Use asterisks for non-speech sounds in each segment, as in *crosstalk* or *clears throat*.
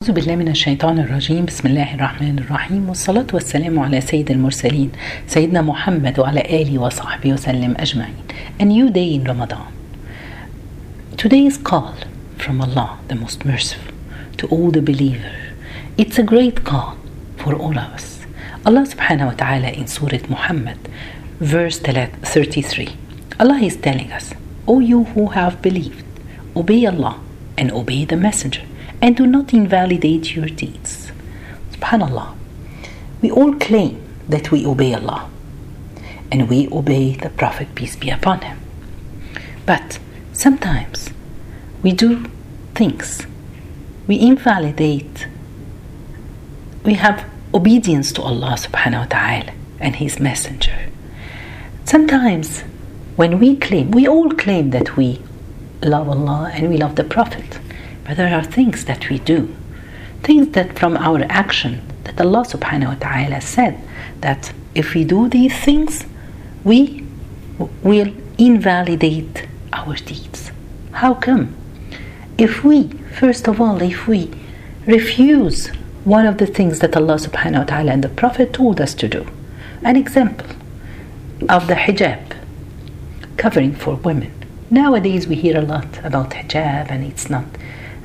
أعوذ بالله من الشيطان الرجيم بسم الله الرحمن الرحيم والصلاة والسلام على سيد المرسلين سيدنا محمد وعلى آله وصحبه وسلم أجمعين A new day in Ramadan Today's call from Allah the most merciful to all the believer It's a great call for all of us Allah wa ta'ala in Surah Muhammad verse 33 Allah is telling us O you who have believed obey Allah and obey the messenger and do not invalidate your deeds. Subhanallah. We all claim that we obey Allah and we obey the Prophet, peace be upon him. But sometimes we do things, we invalidate, we have obedience to Allah subhanahu wa ta'ala and His Messenger. Sometimes when we claim, we all claim that we love Allah and we love the Prophet. But there are things that we do, things that from our action, that Allah subhanahu wa ta'ala said that if we do these things, we will invalidate our deeds. How come? If we, first of all, if we refuse one of the things that Allah subhanahu wa ta'ala and the Prophet told us to do, an example of the hijab, covering for women. Nowadays we hear a lot about hijab and it's not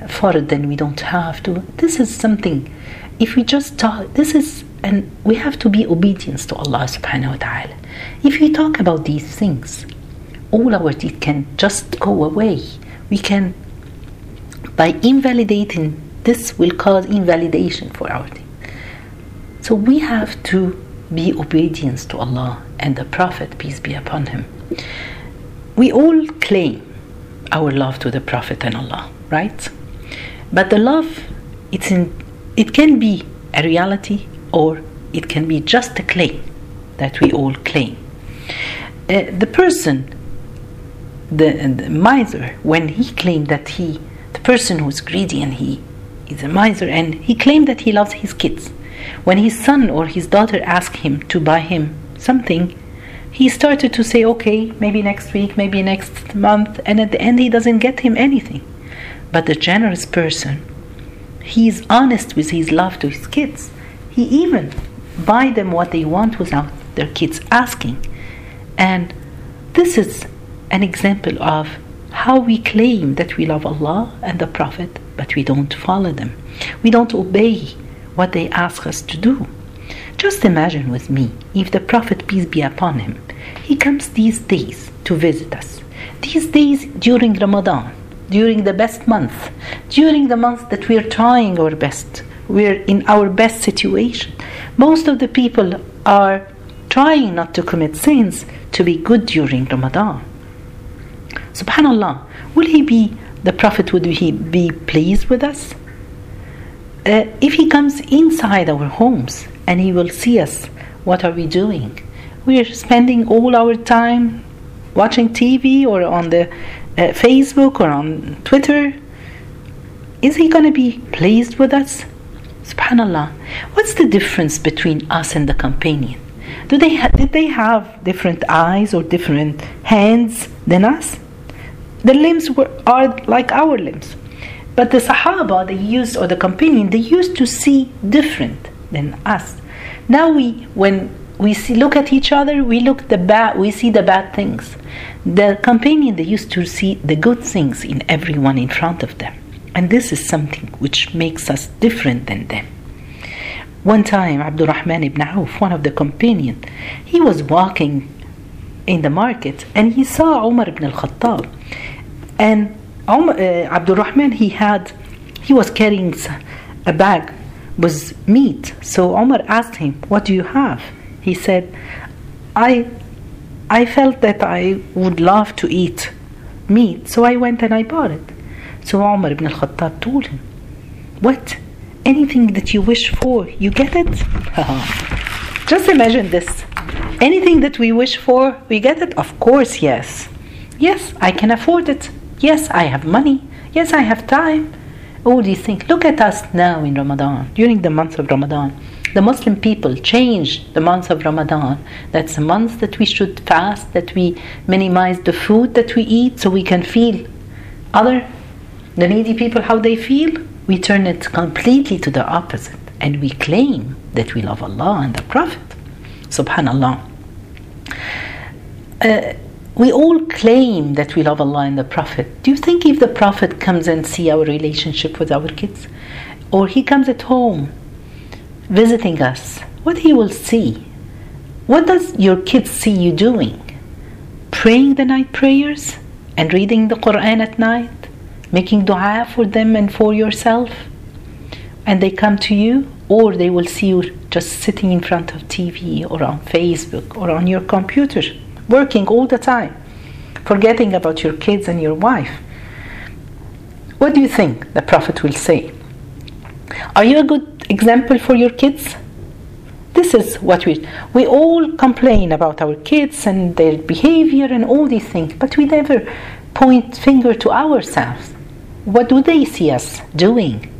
fard then we don't have to. This is something if we just talk this is and we have to be obedience to allah subhanahu wa ta'ala. If we talk about these things all our deeds can just go away. We can by invalidating this will cause invalidation for our deed so we have to be obedience to allah and the prophet peace be upon him. We all claim our love to the prophet and allah right but the love, it's in, it can be a reality or it can be just a claim that we all claim. Uh, the person, the, the miser, when he claimed that he, the person who's greedy and he is a miser and he claimed that he loves his kids. When his son or his daughter asked him to buy him something, he started to say, okay, maybe next week, maybe next month, and at the end he doesn't get him anything. But the generous person, he is honest with his love to his kids. He even buy them what they want without their kids asking. And this is an example of how we claim that we love Allah and the Prophet, but we don't follow them. We don't obey what they ask us to do. Just imagine with me if the Prophet, peace be upon him, he comes these days to visit us. These days during Ramadan, during the best month, during the month that we're trying our best, we're in our best situation. Most of the people are trying not to commit sins to be good during Ramadan. Subhanallah, will he be, the Prophet, would he be pleased with us? Uh, if he comes inside our homes and he will see us, what are we doing? We're spending all our time watching TV or on the Facebook or on Twitter, is he going to be pleased with us? Subhanallah. What's the difference between us and the companion? Do they ha- did they have different eyes or different hands than us? The limbs were are like our limbs. But the Sahaba they used or the companion they used to see different than us. Now we when we see look at each other, we look the bad we see the bad things. The companion they used to see the good things in everyone in front of them. And this is something which makes us different than them. One time, Abdurrahman ibn Auf, one of the companions, he was walking in the market and he saw Umar ibn al-Khattab. And Umar, uh, Abdurrahman, he had, he was carrying a bag with meat. So Umar asked him, what do you have? He said, I, I felt that I would love to eat meat. So I went and I bought it. So Umar ibn al-Khattab told him, What? Anything that you wish for, you get it? *laughs* Just imagine this. Anything that we wish for, we get it? Of course, yes. Yes, I can afford it. Yes, I have money. Yes, I have time. All these things. Look at us now in Ramadan, during the month of Ramadan. The Muslim people changed the month of Ramadan. That's a month that we should fast, that we minimize the food that we eat so we can feel other the needy people how they feel we turn it completely to the opposite and we claim that we love Allah and the Prophet. Subhanallah. Uh, we all claim that we love Allah and the Prophet. Do you think if the Prophet comes and see our relationship with our kids, or he comes at home visiting us, what he will see? What does your kids see you doing? Praying the night prayers and reading the Quran at night, making dua for them and for yourself, and they come to you, or they will see you just sitting in front of TV or on Facebook or on your computer, working all the time, forgetting about your kids and your wife. What do you think the Prophet will say? Are you a good example for your kids? This is what we we all complain about our kids and their behavior and all these things, but we never point finger to ourselves. What do they see us doing?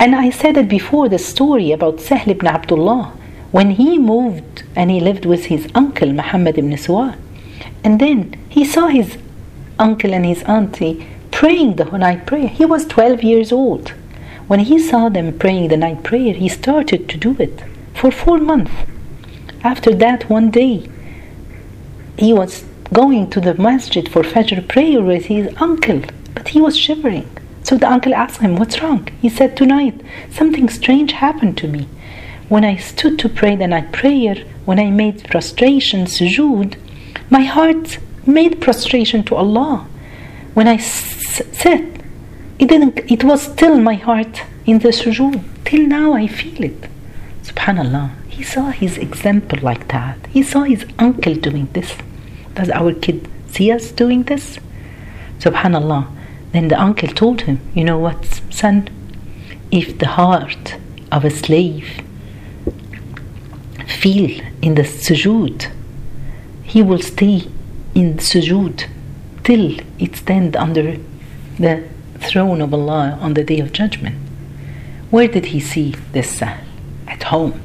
And I said it before the story about Sahl ibn Abdullah when he moved and he lived with his uncle Muhammad ibn Suwa. And then he saw his uncle and his auntie praying the night prayer. He was 12 years old. When he saw them praying the night prayer, he started to do it for four months. After that, one day, he was going to the masjid for Fajr prayer with his uncle, but he was shivering. So the uncle asked him, What's wrong? He said, Tonight, something strange happened to me. When I stood to pray the night prayer, when I made prostration, sujood, my heart made prostration to Allah. When I s- said, it didn't it was still my heart in the sujood. Till now I feel it. Subhanallah. He saw his example like that. He saw his uncle doing this. Does our kid see us doing this? Subhanallah. Then the uncle told him, You know what, son? If the heart of a slave feel in the sujood, he will stay in sujood till it stand under the throne of Allah on the day of judgment. Where did he see this Sahl? At home.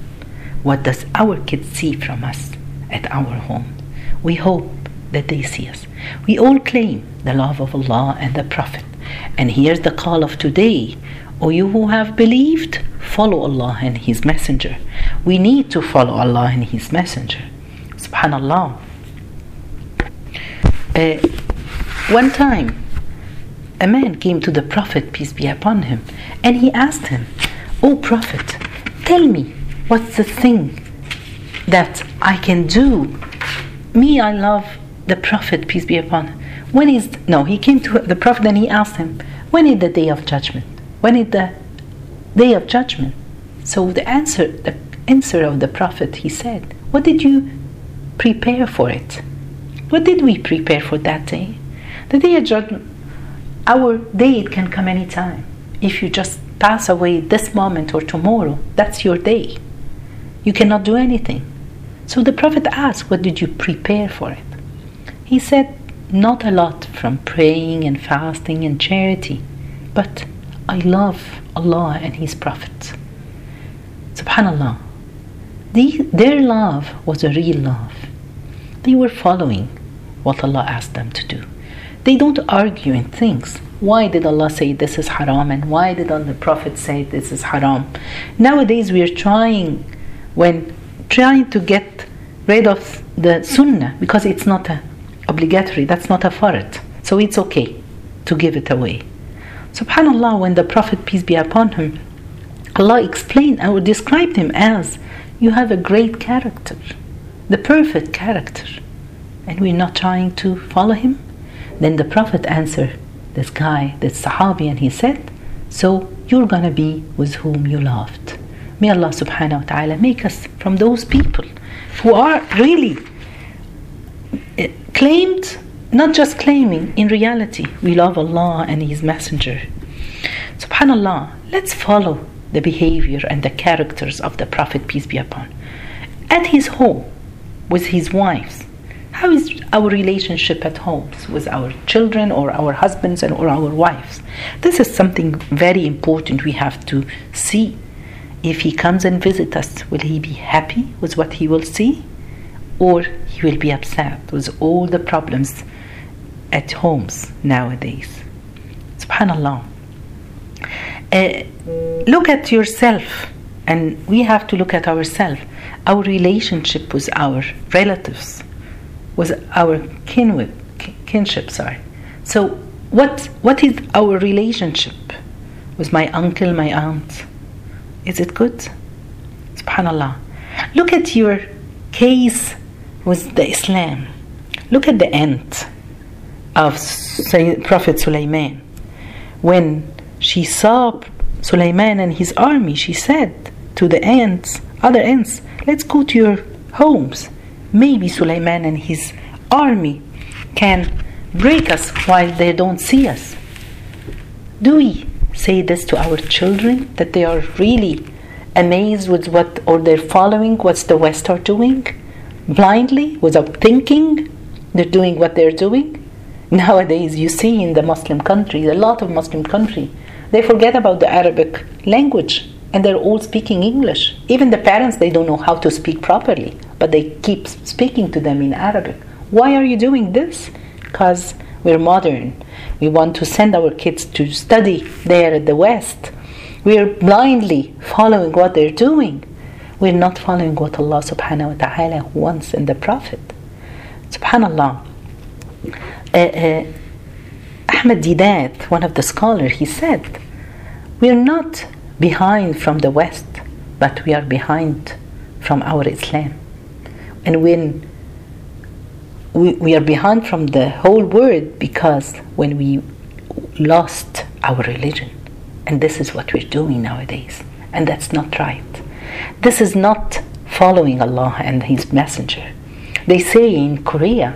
What does our kids see from us at our home? We hope that they see us. We all claim the love of Allah and the Prophet. And here's the call of today. O you who have believed, follow Allah and His Messenger. We need to follow Allah and His Messenger. Subhanallah. Uh, one time, a man came to the Prophet, peace be upon him, and he asked him, O Prophet, tell me what's the thing that I can do? Me, I love the Prophet, peace be upon him. When is, no, he came to the Prophet and he asked him, when is the day of judgment? When is the day of judgment? So the answer, the answer of the Prophet, he said, what did you prepare for it? What did we prepare for that day? The day of judgment our day can come anytime. If you just pass away this moment or tomorrow, that's your day. You cannot do anything. So the Prophet asked, What did you prepare for it? He said, Not a lot from praying and fasting and charity, but I love Allah and His Prophet. Subhanallah. The, their love was a real love. They were following what Allah asked them to do. They don't argue in things. Why did Allah say this is haram and why did the Prophet say this is haram? Nowadays we are trying when trying to get rid of the sunnah because it's not a obligatory, that's not a fard. So it's okay to give it away. Subhanallah, when the Prophet, peace be upon him, Allah explained or described him as you have a great character, the perfect character, and we're not trying to follow him. Then the Prophet answered this guy, this Sahabi, and he said, So you're gonna be with whom you loved. May Allah subhanahu wa ta'ala make us from those people who are really eh, claimed, not just claiming, in reality, we love Allah and His Messenger. Subhanallah, let's follow the behavior and the characters of the Prophet, peace be upon. At his home, with his wives, how is our relationship at home with our children or our husbands and or our wives? This is something very important we have to see. If he comes and visits us, will he be happy with what he will see? Or he will be upset with all the problems at homes nowadays. Subhanallah. Uh, look at yourself, and we have to look at ourselves, our relationship with our relatives, with our kinship, kinship. Sorry. So, what what is our relationship with my uncle, my aunt? Is it good? Subhanallah. Look at your case with the Islam. Look at the end of Prophet Sulaiman. When she saw Sulaiman and his army, she said to the ants, other ants, let's go to your homes. Maybe Sulaiman and his army can break us while they don't see us. Do we say this to our children that they are really amazed with what or they're following what the West are doing blindly without thinking? They're doing what they're doing. *laughs* Nowadays, you see in the Muslim countries, a lot of Muslim countries, they forget about the Arabic language and they're all speaking English. Even the parents, they don't know how to speak properly, but they keep speaking to them in Arabic. Why are you doing this? Because we're modern. We want to send our kids to study there at the West. We're blindly following what they're doing. We're not following what Allah subhanahu wa ta'ala wants in the Prophet. Subhanallah. Uh, uh, Ahmed Deedat, one of the scholars, he said, We're not behind from the West, but we are behind from our Islam. And when we, we are behind from the whole world because when we lost our religion, and this is what we're doing nowadays, and that's not right. This is not following Allah and His Messenger. They say in Korea,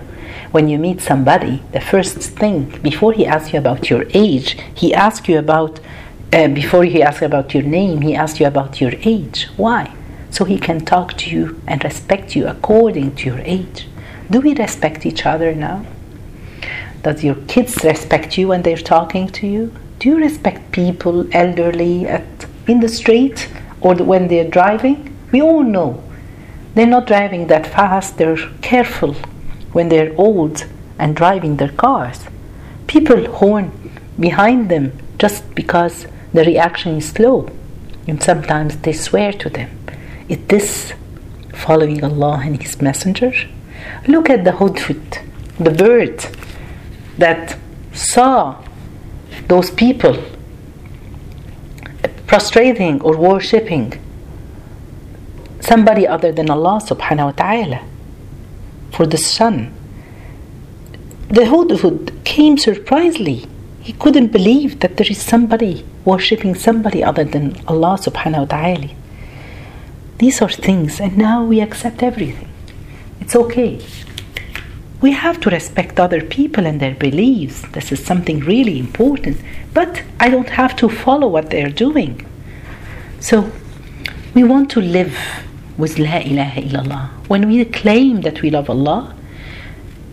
when you meet somebody, the first thing, before he asks you about your age, he asks you about, uh, before he asks about your name, he asks you about your age. Why? So he can talk to you and respect you according to your age. Do we respect each other now? Does your kids respect you when they're talking to you? Do you respect people, elderly, at, in the street or when they're driving? We all know they're not driving that fast, they're careful when they're old and driving their cars. People horn behind them just because the reaction is slow, and sometimes they swear to them. Is this following Allah and His Messenger? Look at the hudhud, the bird that saw those people prostrating or worshipping somebody other than Allah subhanahu wa ta'ala for the sun. The Hudhud came surprisingly. He couldn't believe that there is somebody worshipping somebody other than Allah subhanahu wa ta'ala. These are things, and now we accept everything. It's okay. We have to respect other people and their beliefs. This is something really important. But I don't have to follow what they're doing. So we want to live with La ilaha illallah. When we claim that we love Allah,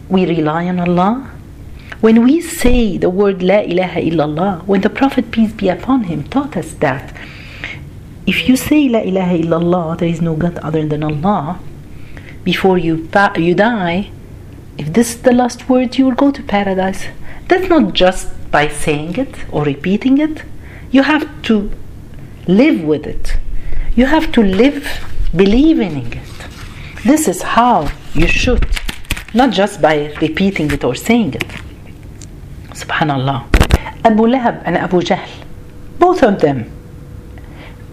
we rely on Allah. When we say the word La ilaha illallah, when the Prophet, peace be upon him, taught us that if you say La ilaha illallah, there is no God other than Allah, before you, you die, if this is the last word, you will go to paradise. That's not just by saying it or repeating it. You have to live with it. You have to live believing in it. This is how you should, not just by repeating it or saying it. Subhanallah. Abu Lahab and Abu Jahl, both of them,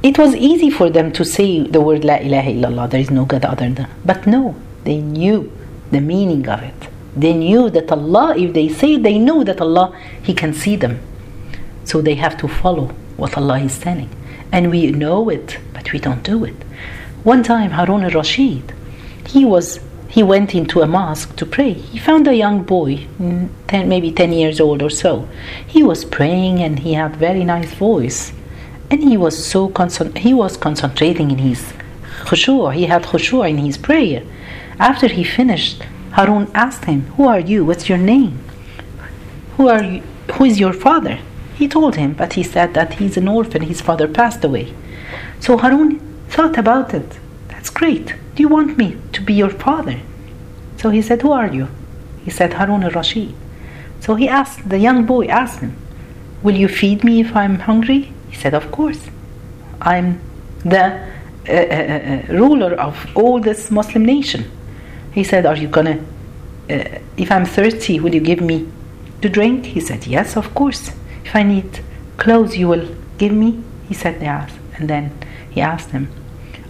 it was easy for them to say the word La ilaha illallah, there is no God other than. But no, they knew the meaning of it. They knew that Allah, if they say they know that Allah, He can see them. So they have to follow what Allah is saying. And we know it, but we don't do it. One time, Harun al-Rashid, he was he went into a mosque to pray. He found a young boy, mm, 10, maybe 10 years old or so. He was praying and he had very nice voice. And he was so concent- he was concentrating in his khushu', he had khushu' in his prayer. After he finished, Harun asked him, "Who are you? What's your name? Who are you? Who is your father?" He told him, but he said that he's an orphan, his father passed away. So Harun thought about it. That's great. Do you want me to be your father? So he said, Who are you? He said, Harun al Rashid. So he asked, the young boy asked him, Will you feed me if I'm hungry? He said, Of course. I'm the uh, uh, uh, ruler of all this Muslim nation. He said, Are you gonna, uh, if I'm thirsty, will you give me to drink? He said, Yes, of course. If I need clothes, you will give me? He said, Yes. And then he asked him,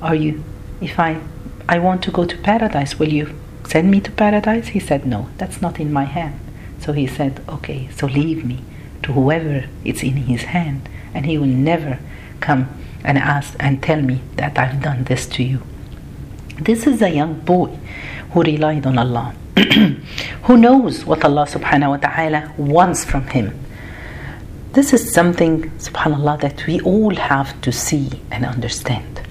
Are you, if I, I want to go to paradise, will you send me to paradise? He said, No, that's not in my hand. So he said, Okay, so leave me to whoever it's in his hand, and he will never come and ask and tell me that I've done this to you. This is a young boy who relied on Allah, *clears throat* who knows what Allah subhanahu wa ta'ala wants from him. This is something, subhanAllah, that we all have to see and understand.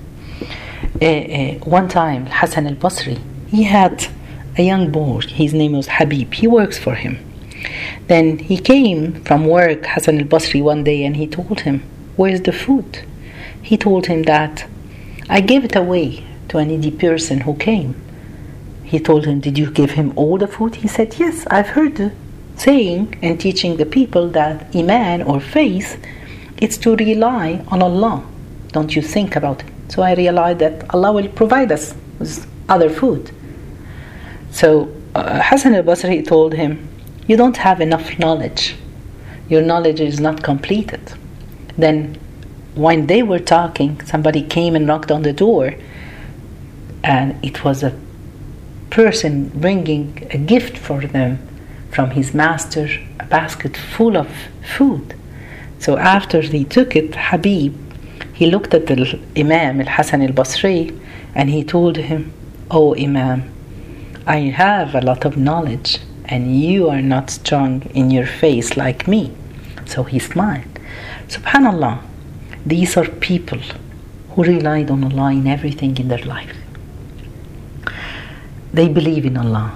Uh, uh, one time, Hassan al Basri, he had a young boy, his name was Habib, he works for him. Then he came from work, Hassan al Basri, one day and he told him, Where's the food? He told him that I gave it away to a needy person who came. He told him, Did you give him all the food? He said, Yes, I've heard the saying and teaching the people that Iman or faith it's to rely on Allah. Don't you think about it? So I realized that Allah will provide us with other food. So uh, Hassan al Basri told him, You don't have enough knowledge. Your knowledge is not completed. Then, when they were talking, somebody came and knocked on the door, and it was a person bringing a gift for them from his master, a basket full of food. So after he took it, Habib, he looked at the Imam al Hassan al Basri and he told him, Oh Imam, I have a lot of knowledge and you are not strong in your face like me. So he smiled. Subhanallah, these are people who relied on Allah in everything in their life. They believe in Allah,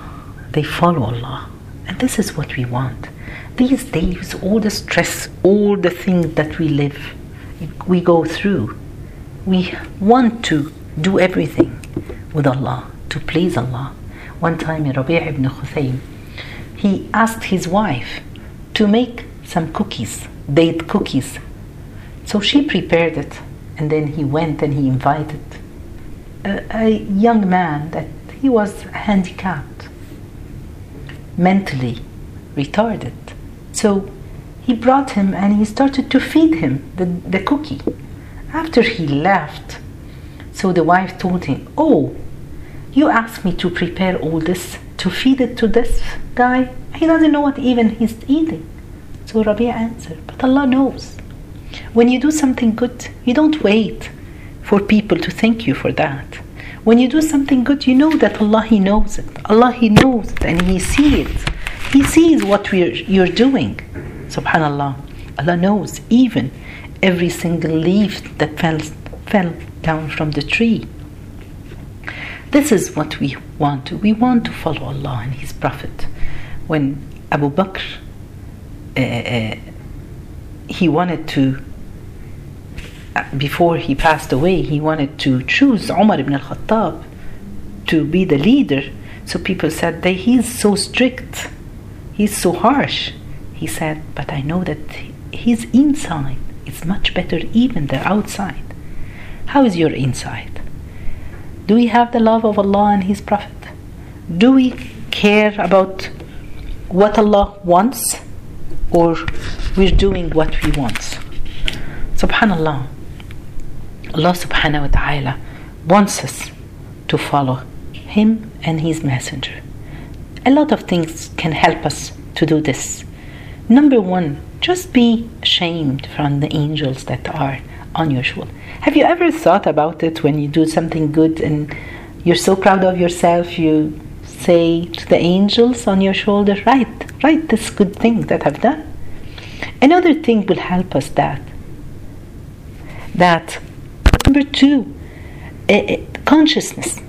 they follow Allah, and this is what we want. These days, all the stress, all the things that we live, we go through, we want to do everything with Allah, to please Allah. One time, Rabi' ibn Khuthaym, he asked his wife to make some cookies, date cookies. So she prepared it, and then he went and he invited a, a young man that he was handicapped, mentally retarded. So he brought him and he started to feed him the, the cookie. After he left, so the wife told him, Oh, you asked me to prepare all this to feed it to this guy. He doesn't know what even he's eating. So Rabia answered, But Allah knows. When you do something good, you don't wait for people to thank you for that. When you do something good, you know that Allah He knows it. Allah He knows it and He sees it. He sees what we're, you're doing. Subhanallah. Allah knows even every single leaf that fell, fell down from the tree. This is what we want to. We want to follow Allah and His Prophet. When Abu Bakr uh, uh, he wanted to before he passed away he wanted to choose Umar ibn al-Khattab to be the leader so people said that he's so strict he's so harsh he said but I know that his inside is much better even than outside how is your inside do we have the love of Allah and his prophet do we care about what Allah wants or we're doing what we want. Subhanallah. Allah subhanahu wa ta'ala wants us to follow Him and His Messenger. A lot of things can help us to do this. Number one, just be ashamed from the angels that are unusual. Have you ever thought about it when you do something good and you're so proud of yourself, you say to the angels on your shoulder, right, right, this good thing that I've done. Another thing will help us that. That number two, uh, consciousness.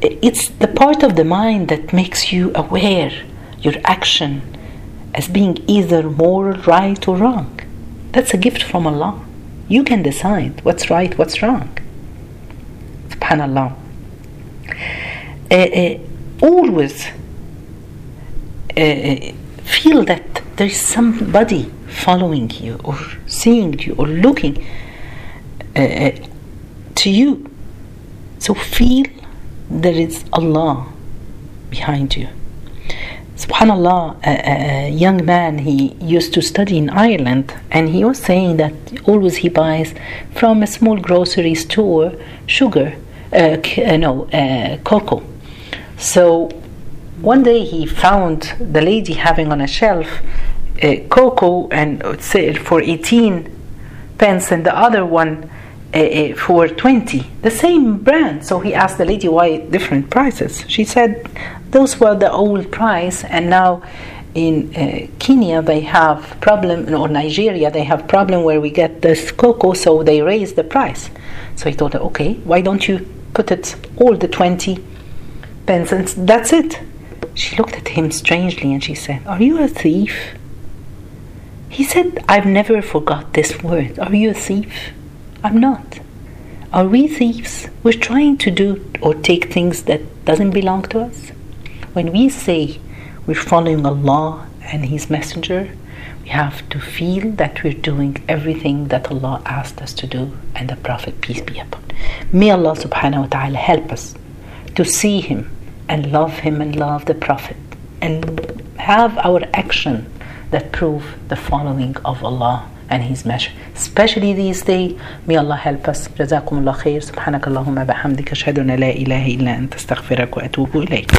It's the part of the mind that makes you aware your action as being either moral, right, or wrong. That's a gift from Allah. You can decide what's right, what's wrong. Subhanallah. Uh, uh, always uh, feel that there is somebody following you or seeing you or looking to you. So feel there is Allah behind you. Subhanallah, a, a, young man, he used to study in Ireland, and he was saying that always he buys from a small grocery store sugar, uh, uh, no, uh, cocoa. So one day he found the lady having on a shelf uh, cocoa and for 18 pence, and the other one uh, for 20 the same brand. So he asked the lady why different prices? She said those were the old price and now in uh, Kenya they have problem or Nigeria they have problem where we get this cocoa so they raise the price. So he thought okay why don't you put it all the 20 pence and that's it? She looked at him strangely and she said are you a thief? He said I've never forgot this word. Are you a thief I'm not. Are we thieves? We're trying to do or take things that doesn't belong to us. When we say we're following Allah and His Messenger, we have to feel that we're doing everything that Allah asked us to do and the Prophet, peace be upon. Him. May Allah subhanahu wa ta'ala help us to see Him and love Him and love the Prophet and have our action that prove the following of Allah and his measure especially these days may Allah help us جزاكم الله خير سبحانك اللهم بحمدك أشهد أن لا إله إلا أنت استغفرك وأتوب إليك